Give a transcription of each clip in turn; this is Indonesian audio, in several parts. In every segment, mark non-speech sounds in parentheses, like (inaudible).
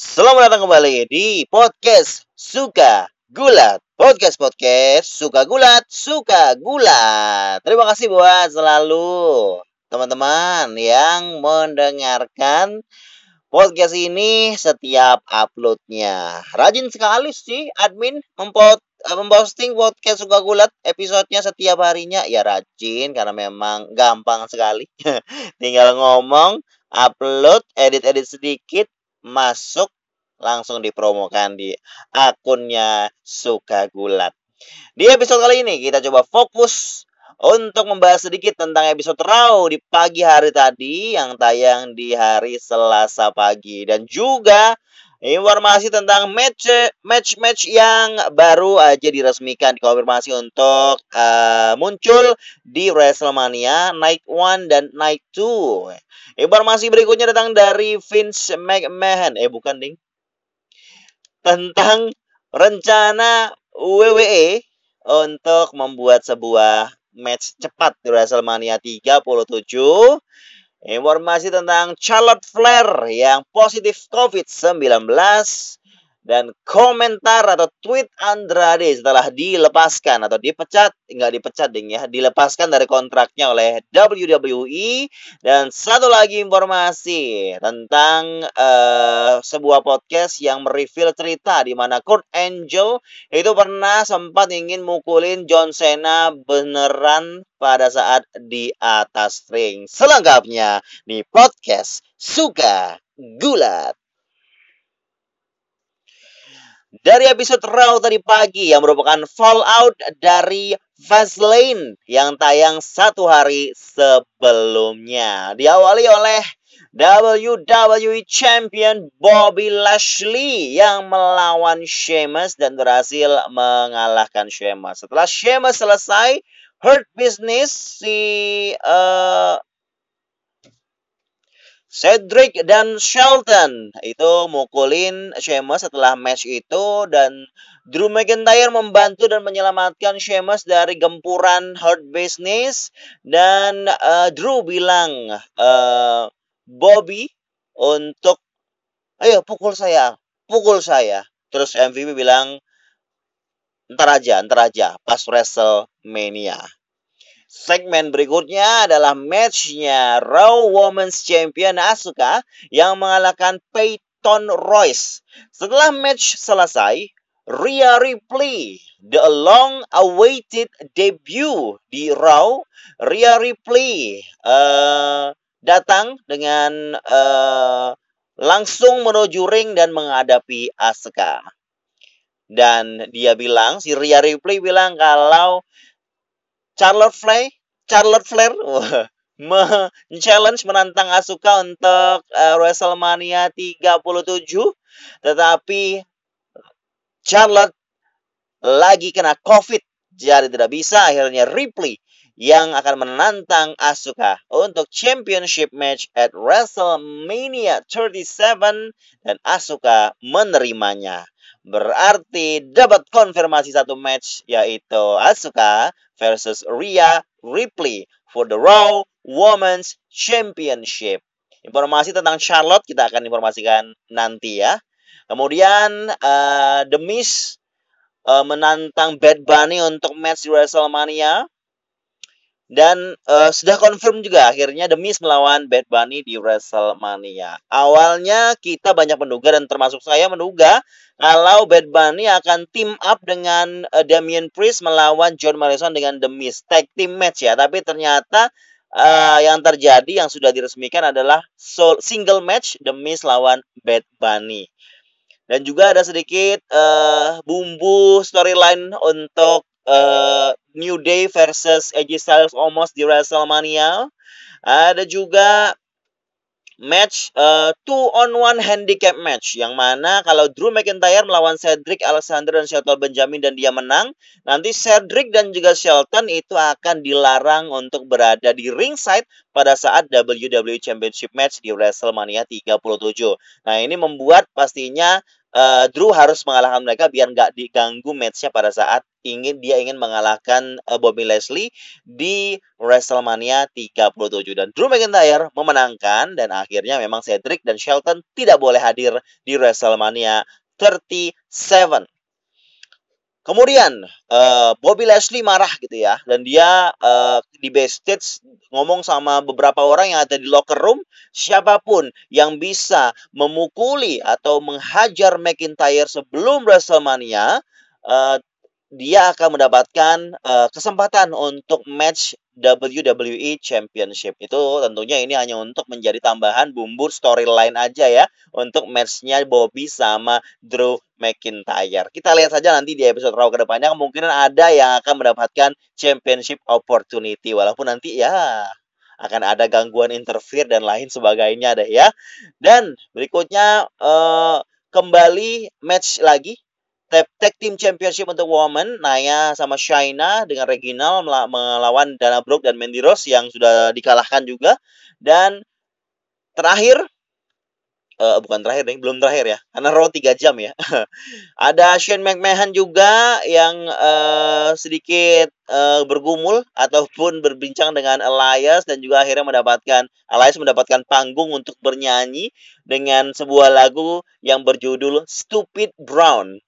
Selamat datang kembali di podcast Suka Gulat. Podcast podcast Suka Gulat, Suka Gulat. Terima kasih buat selalu teman-teman yang mendengarkan podcast ini setiap uploadnya. Rajin sekali sih admin mempot memposting podcast suka gulat episodenya setiap harinya ya rajin karena memang gampang sekali (laughs) tinggal ngomong upload edit-edit sedikit masuk langsung dipromokan di akunnya Suka Gulat. Di episode kali ini kita coba fokus untuk membahas sedikit tentang episode Raw di pagi hari tadi yang tayang di hari Selasa pagi dan juga informasi tentang match match match yang baru aja diresmikan dikonfirmasi untuk uh, muncul di WrestleMania Night 1 dan Night 2. Informasi berikutnya datang dari Vince McMahon. Eh bukan ding. Tentang rencana WWE untuk membuat sebuah match cepat di WrestleMania 37 Informasi tentang Charlotte Flair yang positif COVID-19 dan komentar atau tweet Andrade setelah dilepaskan atau dipecat nggak dipecat ding ya dilepaskan dari kontraknya oleh WWE dan satu lagi informasi tentang uh, sebuah podcast yang mereveal cerita di mana Kurt Angle itu pernah sempat ingin mukulin John Cena beneran pada saat di atas ring. Selengkapnya di podcast suka gulat dari episode Raw tadi pagi yang merupakan fallout dari Fastlane yang tayang satu hari sebelumnya. Diawali oleh WWE Champion Bobby Lashley yang melawan Sheamus dan berhasil mengalahkan Sheamus. Setelah Sheamus selesai, Hurt Business si uh, Cedric dan Shelton itu mukulin Sheamus setelah match itu dan Drew McIntyre membantu dan menyelamatkan Sheamus dari gempuran Hurt Business dan uh, Drew bilang uh, Bobby untuk ayo pukul saya, pukul saya. Terus MVP bilang ntar aja, ntar aja pas WrestleMania. Segmen berikutnya adalah matchnya Raw Women's Champion Asuka yang mengalahkan Peyton Royce. Setelah match selesai, Rhea Ripley, the long-awaited debut di Raw, Rhea Ripley uh, datang dengan uh, langsung menuju ring dan menghadapi Asuka. Dan dia bilang, si Rhea Ripley bilang kalau Charlotte Flair, Charlotte Flair men-challenge menantang Asuka untuk uh, WrestleMania 37 tetapi Charlotte lagi kena COVID jadi tidak bisa akhirnya Ripley yang akan menantang Asuka untuk championship match at WrestleMania 37 dan Asuka menerimanya. Berarti dapat konfirmasi satu match yaitu Asuka versus Rhea Ripley for the Raw Women's Championship. Informasi tentang Charlotte kita akan informasikan nanti ya. Kemudian uh, The Miz uh, menantang Bad Bunny untuk match di WrestleMania. Dan uh, sudah confirm juga akhirnya The melawan Bad Bunny di WrestleMania. Awalnya kita banyak menduga dan termasuk saya menduga kalau Bad Bunny akan team up dengan uh, Damian Priest melawan John Morrison dengan The. Tag team match ya, tapi ternyata uh, yang terjadi yang sudah diresmikan adalah single match The Miz lawan Bad Bunny. Dan juga ada sedikit uh, bumbu storyline untuk uh, New Day versus AJ Styles almost di WrestleMania. Ada juga match uh, two on one handicap match yang mana kalau Drew McIntyre melawan Cedric Alexander dan Shelton Benjamin dan dia menang, nanti Cedric dan juga Shelton itu akan dilarang untuk berada di ringside pada saat WWE Championship match di WrestleMania 37. Nah, ini membuat pastinya uh, Drew harus mengalahkan mereka biar nggak diganggu matchnya pada saat ingin dia ingin mengalahkan uh, Bobby Leslie di WrestleMania 37 dan Drew McIntyre memenangkan dan akhirnya memang Cedric dan Shelton tidak boleh hadir di WrestleMania 37. Kemudian uh, Bobby Leslie marah gitu ya. Dan dia uh, di backstage ngomong sama beberapa orang yang ada di locker room siapa pun yang bisa memukuli atau menghajar McIntyre sebelum WrestleMania uh, dia akan mendapatkan uh, kesempatan untuk match WWE Championship. Itu tentunya ini hanya untuk menjadi tambahan bumbu storyline aja ya untuk matchnya Bobby sama Drew McIntyre. Kita lihat saja nanti di episode Raw ke depannya kemungkinan ada yang akan mendapatkan championship opportunity walaupun nanti ya akan ada gangguan interfere dan lain sebagainya deh ya. Dan berikutnya uh, kembali match lagi Tag, Team Championship untuk Women, Naya sama Shaina dengan Reginald melawan Dana Brooke dan Mandy Rose yang sudah dikalahkan juga. Dan terakhir, uh, bukan terakhir nih, belum terakhir ya, karena Raw 3 jam ya. (laughs) Ada Shane McMahon juga yang uh, sedikit uh, bergumul ataupun berbincang dengan Elias dan juga akhirnya mendapatkan Elias mendapatkan panggung untuk bernyanyi dengan sebuah lagu yang berjudul Stupid Brown.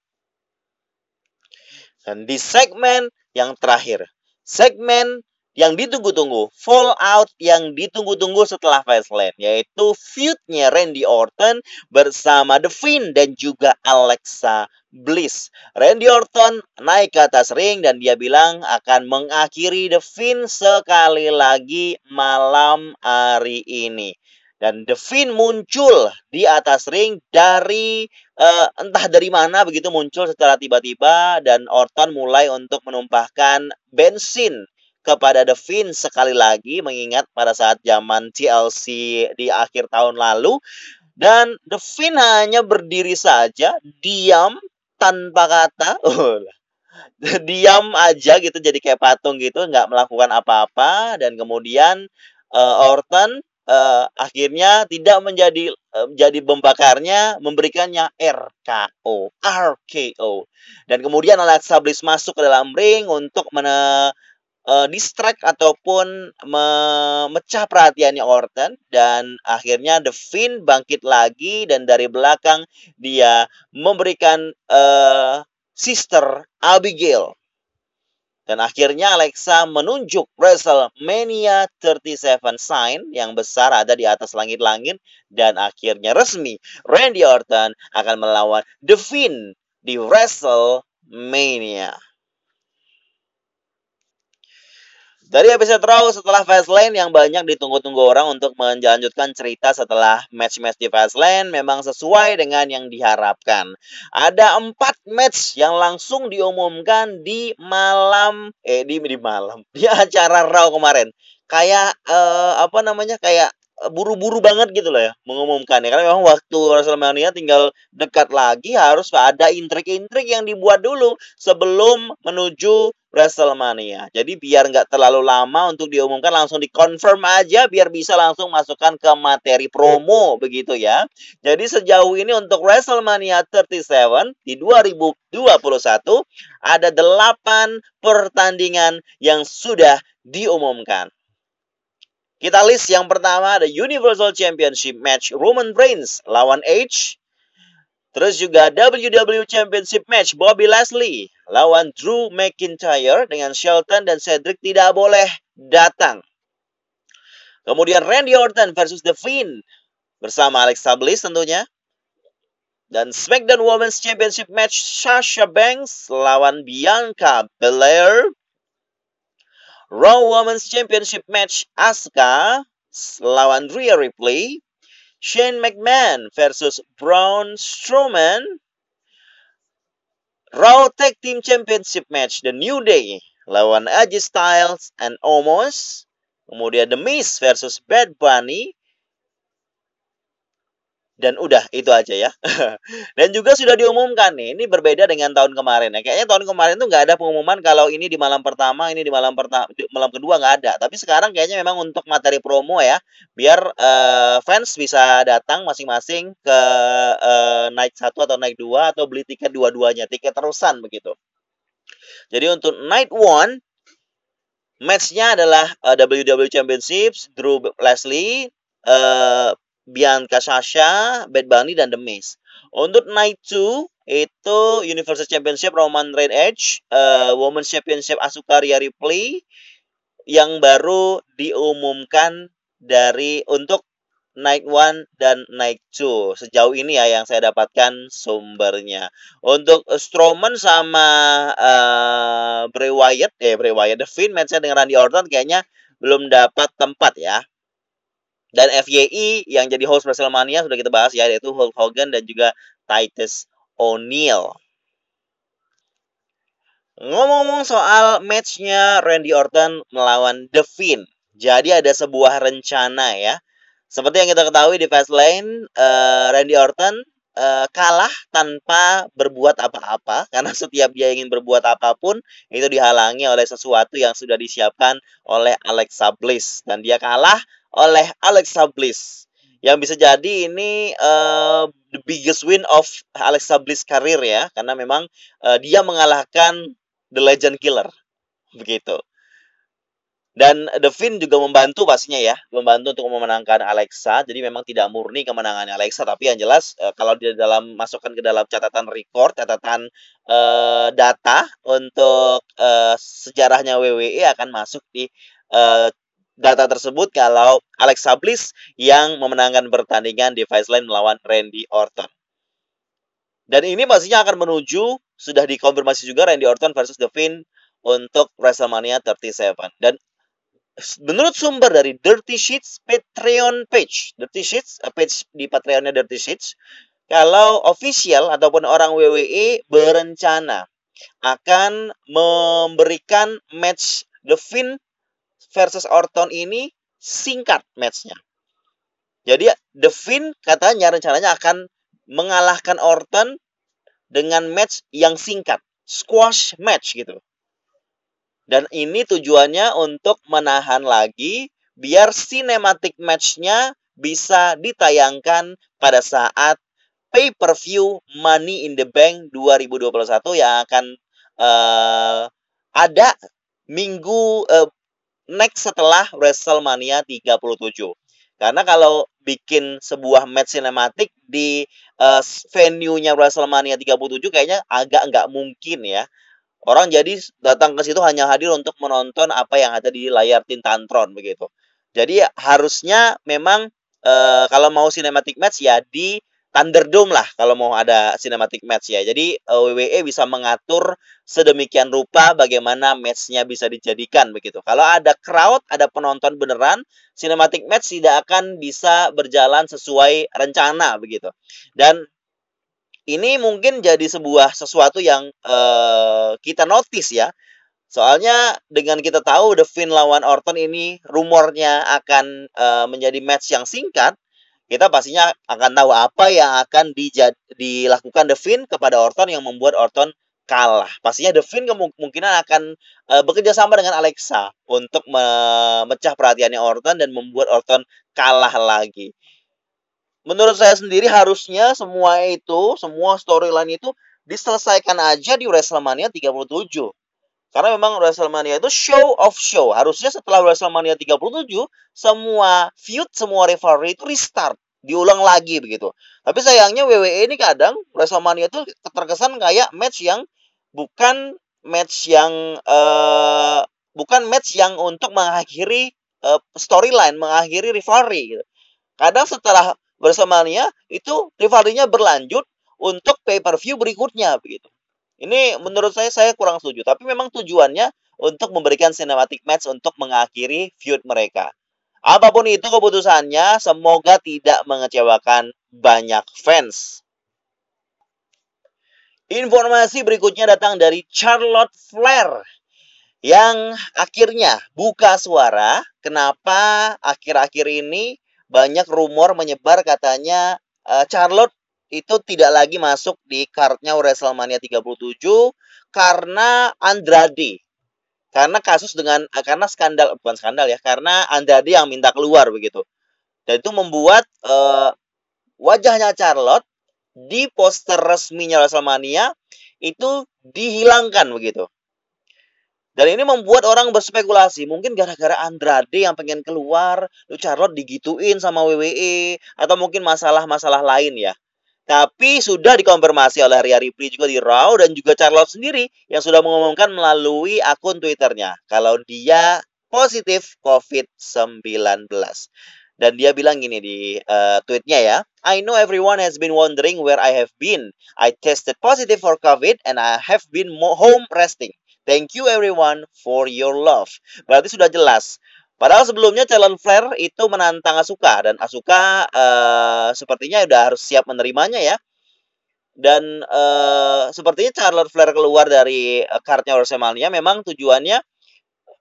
Dan di segmen yang terakhir, segmen yang ditunggu-tunggu, fallout yang ditunggu-tunggu setelah Fastlane, yaitu feudnya Randy Orton bersama The Fiend dan juga Alexa Bliss. Randy Orton naik ke atas ring dan dia bilang akan mengakhiri The Fiend sekali lagi malam hari ini. Dan The Fiend muncul di atas ring dari uh, entah dari mana begitu muncul secara tiba-tiba dan Orton mulai untuk menumpahkan bensin kepada The Fiend sekali lagi mengingat pada saat zaman TLC di akhir tahun lalu. Dan The Fiend hanya berdiri saja diam tanpa kata. (laughs) Diam aja gitu jadi kayak patung gitu nggak melakukan apa-apa. Dan kemudian uh, Orton uh, akhirnya tidak menjadi uh, jadi pembakarnya memberikannya RKO RKO dan kemudian Alexa Bliss masuk ke dalam ring untuk mene, uh, distract ataupun memecah perhatiannya Orton. Dan akhirnya The Fiend bangkit lagi dan dari belakang dia memberikan uh, Sister Abigail dan akhirnya Alexa menunjuk WrestleMania 37 sign yang besar ada di atas langit-langit dan akhirnya resmi Randy Orton akan melawan The Fiend di WrestleMania. Dari episode Raw setelah Fastlane yang banyak ditunggu-tunggu orang untuk melanjutkan cerita setelah match-match di Fastlane memang sesuai dengan yang diharapkan. Ada empat match yang langsung diumumkan di malam eh di di malam (laughs) di acara Raw kemarin. Kayak eh, apa namanya kayak buru-buru banget gitu loh ya mengumumkan ya karena memang waktu WrestleMania tinggal dekat lagi harus ada intrik-intrik yang dibuat dulu sebelum menuju WrestleMania. Jadi biar nggak terlalu lama untuk diumumkan langsung dikonfirm aja biar bisa langsung masukkan ke materi promo begitu ya. Jadi sejauh ini untuk WrestleMania 37 di 2021 ada 8 pertandingan yang sudah diumumkan. Kita list yang pertama ada Universal Championship match Roman Reigns lawan Edge Terus juga WWE Championship match Bobby Leslie lawan Drew McIntyre dengan Shelton dan Cedric tidak boleh datang. Kemudian Randy Orton versus The Fiend bersama Alexa Bliss tentunya. Dan SmackDown Women's Championship match Sasha Banks lawan Bianca Belair. Raw Women's Championship match Asuka lawan Rhea Ripley. Shane McMahon versus Braun Strowman. Raw Tag Team Championship match The New Day lawan AJ Styles and Omos. Kemudian The Miz versus Bad Bunny. Dan udah itu aja ya. (laughs) Dan juga sudah diumumkan nih, ini berbeda dengan tahun kemarin ya. Kayaknya tahun kemarin tuh nggak ada pengumuman kalau ini di malam pertama, ini di malam pertama, malam kedua nggak ada. Tapi sekarang kayaknya memang untuk materi promo ya, biar uh, fans bisa datang masing-masing ke uh, naik satu atau naik dua atau beli tiket dua-duanya, tiket terusan begitu. Jadi untuk night one matchnya adalah uh, WWE Championships, Drew Leslie, uh, Bianca Sasha, Bad Bunny, dan The Miz. Untuk Night 2, itu Universal Championship Roman Reigns Edge, uh, Women's Championship Asuka Rhea Ripley, yang baru diumumkan dari untuk Night 1 dan Night 2. Sejauh ini ya yang saya dapatkan sumbernya. Untuk Strowman sama uh, Bray Wyatt, eh Bray Wyatt, The Finn matchnya dengan Randy Orton kayaknya belum dapat tempat ya. Dan FYI yang jadi host WrestleMania sudah kita bahas ya yaitu Hulk Hogan dan juga Titus O'Neil. Ngomong-ngomong soal matchnya Randy Orton melawan The Fiend. Jadi ada sebuah rencana ya. Seperti yang kita ketahui di Fastlane, uh, Randy Orton uh, kalah tanpa berbuat apa-apa karena (laughs) setiap dia ingin berbuat apa pun itu dihalangi oleh sesuatu yang sudah disiapkan oleh Alexa Bliss dan dia kalah oleh Alexa Bliss. Yang bisa jadi ini uh, the biggest win of Alexa Bliss karir ya. Karena memang uh, dia mengalahkan The Legend Killer. Begitu. Dan The Finn juga membantu pastinya ya. Membantu untuk memenangkan Alexa. Jadi memang tidak murni kemenangannya Alexa. Tapi yang jelas uh, kalau di dalam masukkan ke dalam catatan record catatan uh, data untuk uh, sejarahnya WWE akan masuk di uh, data tersebut kalau Alexa Bliss yang memenangkan pertandingan di Line melawan Randy Orton. Dan ini pastinya akan menuju sudah dikonfirmasi juga Randy Orton versus The Finn untuk WrestleMania 37. Dan menurut sumber dari Dirty Sheets Patreon page, Dirty Sheets eh, page di Patreonnya Dirty Sheets, kalau official ataupun orang WWE berencana akan memberikan match The Finn versus Orton ini singkat matchnya. Jadi The Finn katanya rencananya akan mengalahkan Orton dengan match yang singkat, squash match gitu. Dan ini tujuannya untuk menahan lagi biar cinematic matchnya bisa ditayangkan pada saat pay-per-view Money in the Bank 2021 yang akan uh, ada minggu uh, next setelah WrestleMania 37. Karena kalau bikin sebuah match sinematik di uh, venue-nya WrestleMania 37 kayaknya agak nggak mungkin ya. Orang jadi datang ke situ hanya hadir untuk menonton apa yang ada di layar Tintantron begitu. Jadi harusnya memang uh, kalau mau cinematic match ya di Thunderdome lah kalau mau ada cinematic match ya. Jadi uh, WWE bisa mengatur sedemikian rupa bagaimana matchnya bisa dijadikan begitu. Kalau ada crowd, ada penonton beneran, cinematic match tidak akan bisa berjalan sesuai rencana begitu. Dan ini mungkin jadi sebuah sesuatu yang uh, kita notice ya. Soalnya dengan kita tahu The Finn lawan Orton ini rumornya akan uh, menjadi match yang singkat, kita pastinya akan tahu apa yang akan dijad, dilakukan The Finn kepada Orton yang membuat Orton kalah. Pastinya The Finn kemungkinan akan uh, bekerja sama dengan Alexa untuk memecah perhatiannya Orton dan membuat Orton kalah lagi. Menurut saya sendiri harusnya semua itu, semua storyline itu diselesaikan aja di WrestleMania 37. Karena memang WrestleMania itu show of show. Harusnya setelah WrestleMania 37, semua feud, semua rivalry itu restart. Diulang lagi begitu. Tapi sayangnya WWE ini kadang WrestleMania itu terkesan kayak match yang bukan match yang uh, bukan match yang untuk mengakhiri uh, storyline, mengakhiri rivalry gitu. Kadang setelah WrestleMania itu rivalry-nya berlanjut untuk pay-per-view berikutnya begitu. Ini menurut saya saya kurang setuju, tapi memang tujuannya untuk memberikan cinematic match untuk mengakhiri feud mereka. Apa pun itu keputusannya, semoga tidak mengecewakan banyak fans. Informasi berikutnya datang dari Charlotte Flair yang akhirnya buka suara kenapa akhir-akhir ini banyak rumor menyebar katanya uh, Charlotte itu tidak lagi masuk di kartnya WrestleMania 37 karena Andrade. Karena kasus dengan uh, karena skandal bukan skandal ya, karena Andrade yang minta keluar begitu. Dan itu membuat uh, wajahnya Charlotte di poster resminya WrestleMania itu dihilangkan begitu. Dan ini membuat orang berspekulasi, mungkin gara-gara Andrade yang pengen keluar, lu Charlotte digituin sama WWE atau mungkin masalah-masalah lain ya. Tapi sudah dikonfirmasi oleh Rhea Ripley juga di Raw dan juga Charlotte sendiri yang sudah mengumumkan melalui akun Twitternya kalau dia positif COVID-19. Dan dia bilang gini di uh, tweetnya ya, I know everyone has been wondering where I have been. I tested positive for COVID and I have been home resting. Thank you everyone for your love. Berarti sudah jelas. Padahal sebelumnya calon Flair itu menantang Asuka dan Asuka uh, sepertinya udah harus siap menerimanya ya. Dan uh, sepertinya Charlotte Flair keluar dari uh, kartnya WrestleMania memang tujuannya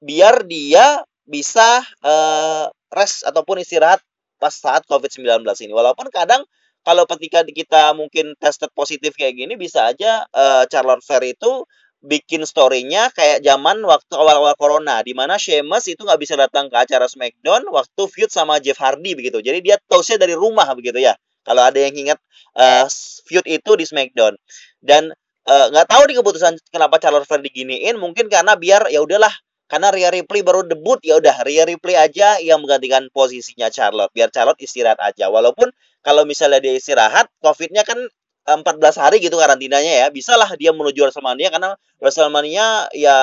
biar dia bisa uh, rest ataupun istirahat pas saat COVID-19 ini. Walaupun kadang kalau ketika kita mungkin tested positif kayak gini bisa aja uh, Charlotte Flair itu bikin story-nya kayak zaman waktu awal-awal corona di mana Sheamus itu nggak bisa datang ke acara SmackDown waktu feud sama Jeff Hardy begitu. Jadi dia tahu dari rumah begitu ya. Kalau ada yang ingat uh, feud itu di SmackDown. Dan eh, nggak uh, tahu di keputusan kenapa Charlotte Flair diginiin mungkin karena biar ya udahlah karena Rhea Ripley baru debut ya udah Rhea Ripley aja yang menggantikan posisinya Charlotte biar Charlotte istirahat aja walaupun kalau misalnya dia istirahat COVID-nya kan 14 hari gitu karantinanya ya. Bisalah dia menuju WrestleMania karena WrestleMania ya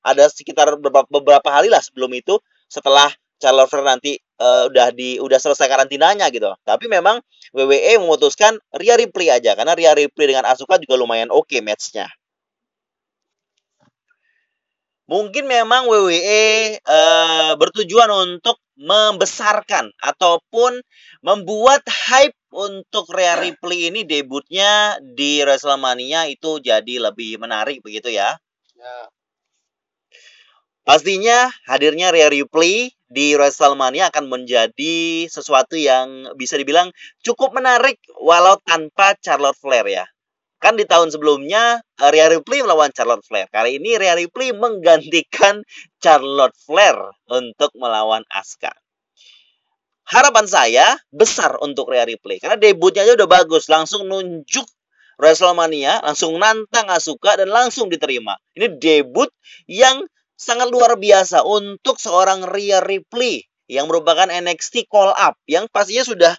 ada sekitar beberapa, hari lah sebelum itu setelah Charlotte Flair nanti uh, udah di udah selesai karantinanya gitu. Tapi memang WWE memutuskan Rhea Ripley aja karena Rhea Ripley dengan Asuka juga lumayan oke okay matchnya. Mungkin memang WWE uh, bertujuan untuk membesarkan ataupun membuat hype untuk Rhea Ripley ini debutnya di WrestleMania itu jadi lebih menarik begitu ya. Ya. Pastinya hadirnya Rhea Ripley di WrestleMania akan menjadi sesuatu yang bisa dibilang cukup menarik walau tanpa Charlotte Flair ya. Kan di tahun sebelumnya Rhea Ripley melawan Charlotte Flair. Kali ini Rhea Ripley menggantikan Charlotte Flair untuk melawan Asuka harapan saya besar untuk Rhea Ripley karena debutnya aja udah bagus, langsung nunjuk WrestleMania, langsung nantang Asuka dan langsung diterima. Ini debut yang sangat luar biasa untuk seorang Rhea Ripley yang merupakan NXT call up yang pastinya sudah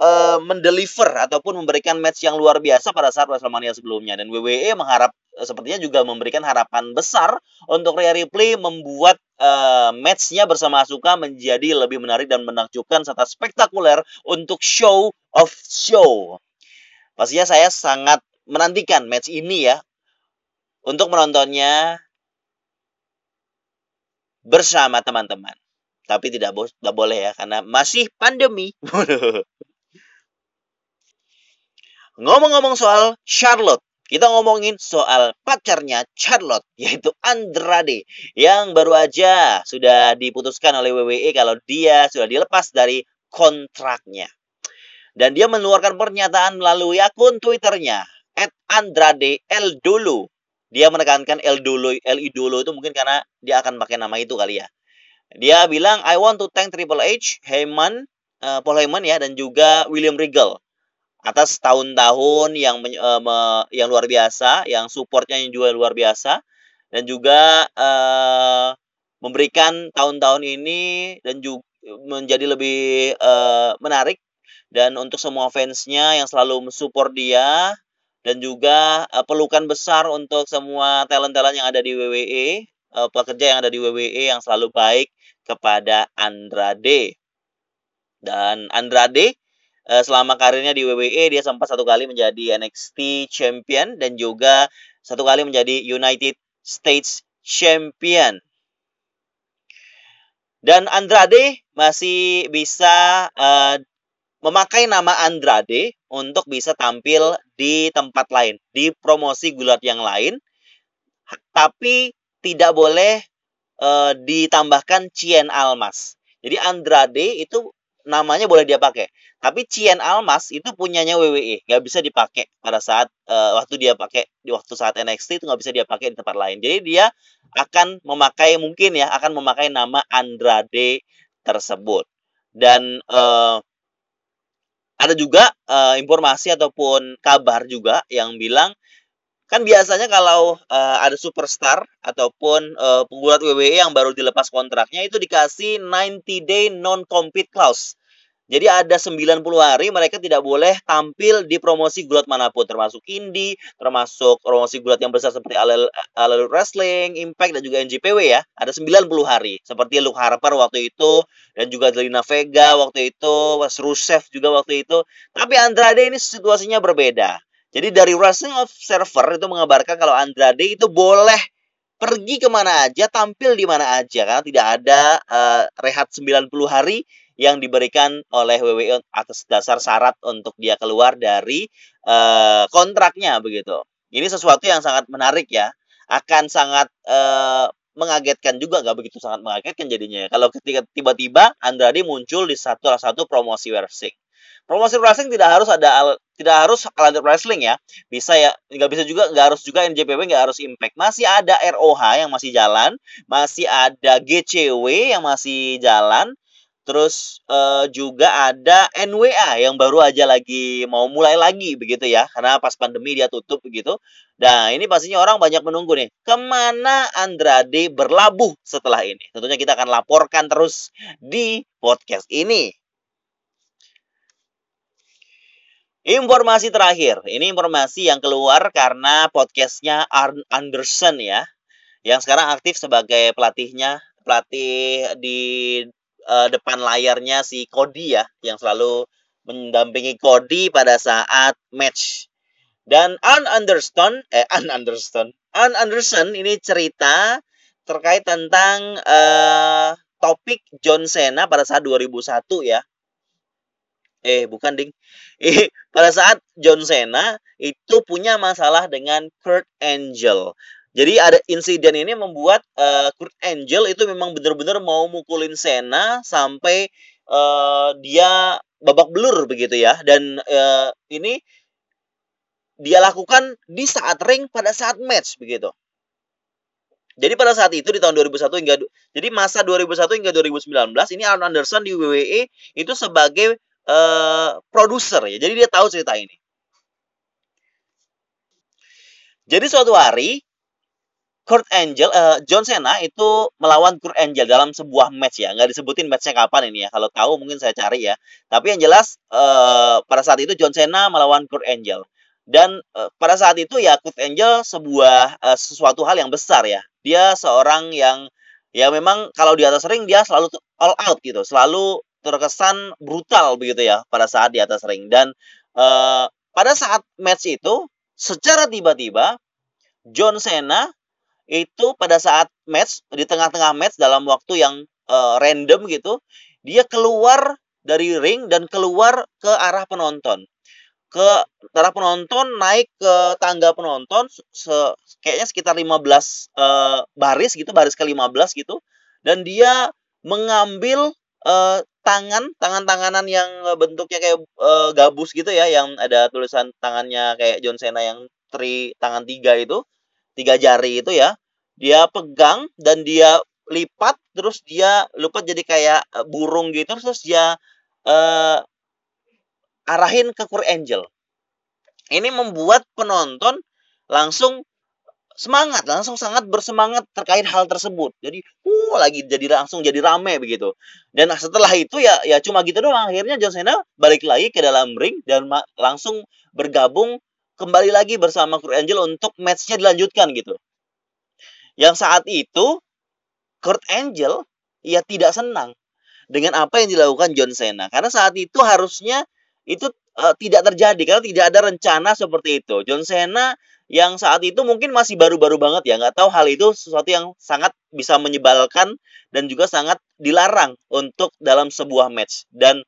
uh, mendeliver ataupun memberikan match yang luar biasa pada saat WrestleMania sebelumnya dan WWE mengharap uh, sepertinya juga memberikan harapan besar untuk Rhea Ripley membuat uh, matchnya bersama Asuka menjadi lebih menarik dan menakjubkan serta spektakuler untuk show of show. Pastinya saya sangat menantikan match ini ya untuk menontonnya bersama teman-teman. Tapi tidak, bo tidak boleh ya karena masih pandemi. (laughs) Ngomong-ngomong soal Charlotte, kita ngomongin soal pacarnya Charlotte, yaitu Andrade, yang baru aja sudah diputuskan oleh WWE kalau dia sudah dilepas dari kontraknya. Dan dia mengeluarkan pernyataan melalui akun Twitternya, at Andrade El Dulu. Dia menekankan El Dulu, El Idolo itu mungkin karena dia akan pakai nama itu kali ya. Dia bilang, I want to thank Triple H, Heyman, uh, Paul Heyman ya, dan juga William Regal atas tahun-tahun yang uh, me, yang luar biasa, yang supportnya yang juga luar biasa, dan juga uh, memberikan tahun-tahun ini dan juga menjadi lebih uh, menarik dan untuk semua fansnya yang selalu mensupport dia dan juga uh, pelukan besar untuk semua talent-talent yang ada di WWE, uh, pekerja yang ada di WWE yang selalu baik kepada Andrade. Dan Andrade selama karirnya di WWE dia sempat satu kali menjadi NXT Champion dan juga satu kali menjadi United States Champion. Dan Andrade masih bisa uh, memakai nama Andrade untuk bisa tampil di tempat lain, di promosi gulat yang lain, tapi tidak boleh uh, ditambahkan Cien Almas. Jadi Andrade itu namanya boleh dia pakai. Tapi Cien Almas itu punyanya WWE, nggak bisa dipakai pada saat uh, waktu dia pakai di waktu saat NXT itu nggak bisa dia pakai di tempat lain. Jadi dia akan memakai mungkin ya akan memakai nama Andrade tersebut. Dan uh, ada juga uh, informasi ataupun kabar juga yang bilang kan biasanya kalau uh, ada superstar ataupun uh, penggulat WWE yang baru dilepas kontraknya itu dikasih 90 day non compete clause. Jadi ada 90 hari mereka tidak boleh tampil di promosi gulat mana pun termasuk indie, termasuk promosi gulat yang besar seperti All Elite Wrestling, Impact dan juga NJPW ya. Ada 90 hari seperti Luke Harper waktu itu dan juga Zelina Vega waktu itu, Rusev juga waktu itu. Tapi Andrade ini situasinya berbeda. Jadi dari Wrestling Observer itu mengabarkan kalau Andrade itu boleh pergi ke mana aja, tampil di mana aja karena tidak ada uh, rehat 90 hari yang diberikan oleh WWE atas dasar syarat untuk dia keluar dari uh, kontraknya begitu. Ini sesuatu yang sangat menarik ya, akan sangat uh, mengagetkan juga nggak begitu sangat mengagetkan jadinya. Kalau ketika tiba-tiba Andrade muncul di satu satu promosi wrestling. Promosi wrestling tidak harus ada tidak harus alat wrestling ya. Bisa ya, nggak bisa juga nggak harus juga NJPW nggak harus Impact. Masih ada ROH yang masih jalan, masih ada GCW yang masih jalan. Terus uh, juga ada NWA yang baru aja lagi mau mulai lagi begitu ya, karena pas pandemi dia tutup begitu. Nah ini pastinya orang banyak menunggu nih, ke mana Andrade berlabuh setelah ini? Tentunya kita akan laporkan terus di podcast ini. Informasi terakhir, ini informasi yang keluar karena podcastnya Arn Anderson ya, yang sekarang aktif sebagai pelatihnya, pelatih di uh, depan layarnya si Cody ya, yang selalu mendampingi Cody pada saat match. Dan Arn Anderson, eh Arn Anderson, Arn Anderson ini cerita terkait tentang uh, topik John Cena pada saat 2001 ya, eh bukan ding. (laughs) Eh pada saat John Cena itu punya masalah dengan Kurt Angle. Jadi ada insiden ini membuat uh, Kurt Angle itu memang benar-benar mau mukulin Cena sampai uh, dia babak belur begitu ya. Dan uh, ini dia lakukan di saat ring pada saat match begitu. Jadi pada saat itu di tahun 2001 hingga jadi masa 2001 hingga 2019 ini Arn Anderson di WWE itu sebagai uh, produser ya. Jadi dia tahu cerita ini. Jadi suatu hari Kurt Angle, uh, John Cena itu melawan Kurt Angle dalam sebuah match ya. Nggak disebutin matchnya kapan ini ya. Kalau tahu mungkin saya cari ya. Tapi yang jelas uh, pada saat itu John Cena melawan Kurt Angle. Dan uh, pada saat itu ya Kurt Angle sebuah uh, sesuatu hal yang besar ya. Dia seorang yang ya memang kalau di atas ring dia selalu all out gitu. Selalu terkesan brutal begitu ya pada saat di atas ring. Dan uh, pada saat match itu secara tiba-tiba John Cena itu pada saat match di tengah-tengah match dalam waktu yang uh, random gitu dia keluar dari ring dan keluar ke arah penonton. Ke arah penonton naik ke tangga penonton se kayaknya sekitar 15 uh, eh, baris gitu baris ke 15 gitu. Dan dia mengambil uh, tangan tangan tanganan yang bentuknya kayak uh, gabus gitu ya yang ada tulisan tangannya kayak John Cena yang tri tangan tiga itu tiga jari itu ya dia pegang dan dia lipat terus dia lupa jadi kayak eh, burung gitu terus dia uh, arahin ke Kurt Angel ini membuat penonton langsung semangat langsung sangat bersemangat terkait hal tersebut. Jadi uh lagi jadi langsung jadi rame begitu. Dan setelah itu ya ya cuma gitu doang. Akhirnya John Cena balik lagi ke dalam ring dan langsung bergabung kembali lagi bersama Kurt Angle untuk matchnya dilanjutkan gitu. Yang saat itu Kurt Angle ya tidak senang dengan apa yang dilakukan John Cena. Karena saat itu harusnya itu uh, tidak terjadi karena tidak ada rencana seperti itu. John Cena yang saat itu mungkin masih baru-baru banget ya nggak tahu hal itu sesuatu yang sangat bisa menyebalkan dan juga sangat dilarang untuk dalam sebuah match. Dan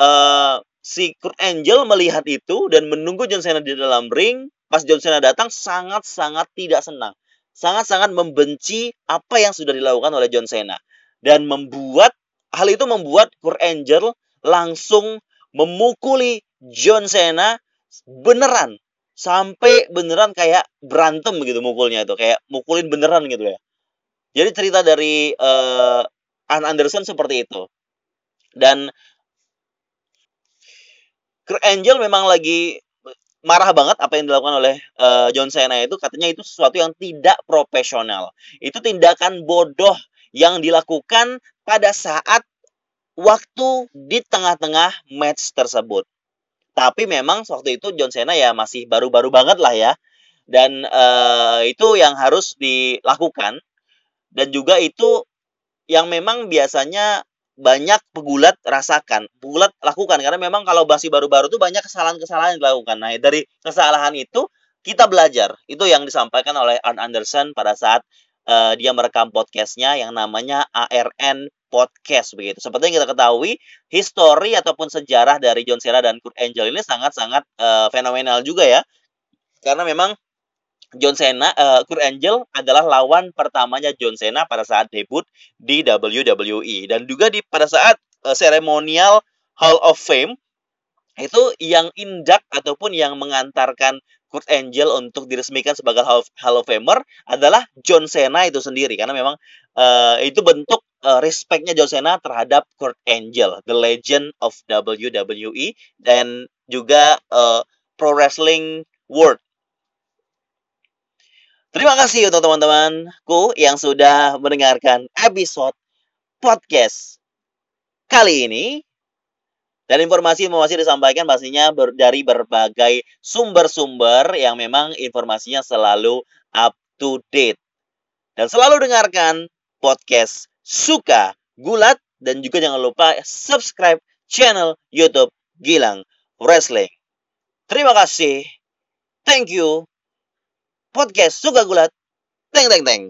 uh, si Kurt Angle melihat itu dan menunggu John Cena di dalam ring pas John Cena datang sangat-sangat tidak senang. Sangat-sangat membenci apa yang sudah dilakukan oleh John Cena. Dan membuat hal itu membuat Kurt Angle langsung memukuli John Cena beneran. Sampai beneran kayak berantem begitu mukulnya itu kayak mukulin beneran gitu ya. Jadi cerita dari uh, Ann Anderson seperti itu. Dan Kurt Angel memang lagi marah banget apa yang dilakukan oleh uh, John Cena itu. Katanya itu sesuatu yang tidak profesional. Itu tindakan bodoh yang dilakukan pada saat waktu di tengah-tengah match tersebut tapi memang waktu itu John Cena ya masih baru-baru banget lah ya. Dan uh, itu yang harus dilakukan. Dan juga itu yang memang biasanya banyak pegulat rasakan, pegulat lakukan karena memang kalau basi baru-baru itu banyak kesalahan-kesalahan yang dilakukan. Nah, dari kesalahan itu kita belajar. Itu yang disampaikan oleh Arn Anderson pada saat uh, dia merekam podcastnya yang namanya ARN podcast begitu. Seperti yang kita ketahui, histori ataupun sejarah dari John Cena dan Kurt Angle ini sangat-sangat uh, fenomenal juga ya. Karena memang John Cena, uh, Kurt Angle adalah lawan pertamanya John Cena pada saat debut di WWE dan juga di pada saat uh, Hall of Fame itu yang indak ataupun yang mengantarkan Kurt Angle untuk diresmikan sebagai Hall of Famer adalah John Cena itu sendiri karena memang uh, itu bentuk uh, respectnya John Cena terhadap Kurt Angle, the legend of WWE dan juga uh, pro wrestling world. Terima kasih untuk teman-temanku yang sudah mendengarkan episode podcast kali ini. Dan informasi-informasi disampaikan pastinya ber, dari berbagai sumber-sumber yang memang informasinya selalu up to date. Dan selalu dengarkan podcast Suka Gulat dan juga jangan lupa subscribe channel YouTube Gilang Wrestling. Terima kasih. Thank you. Podcast Suka Gulat. Teng teng teng.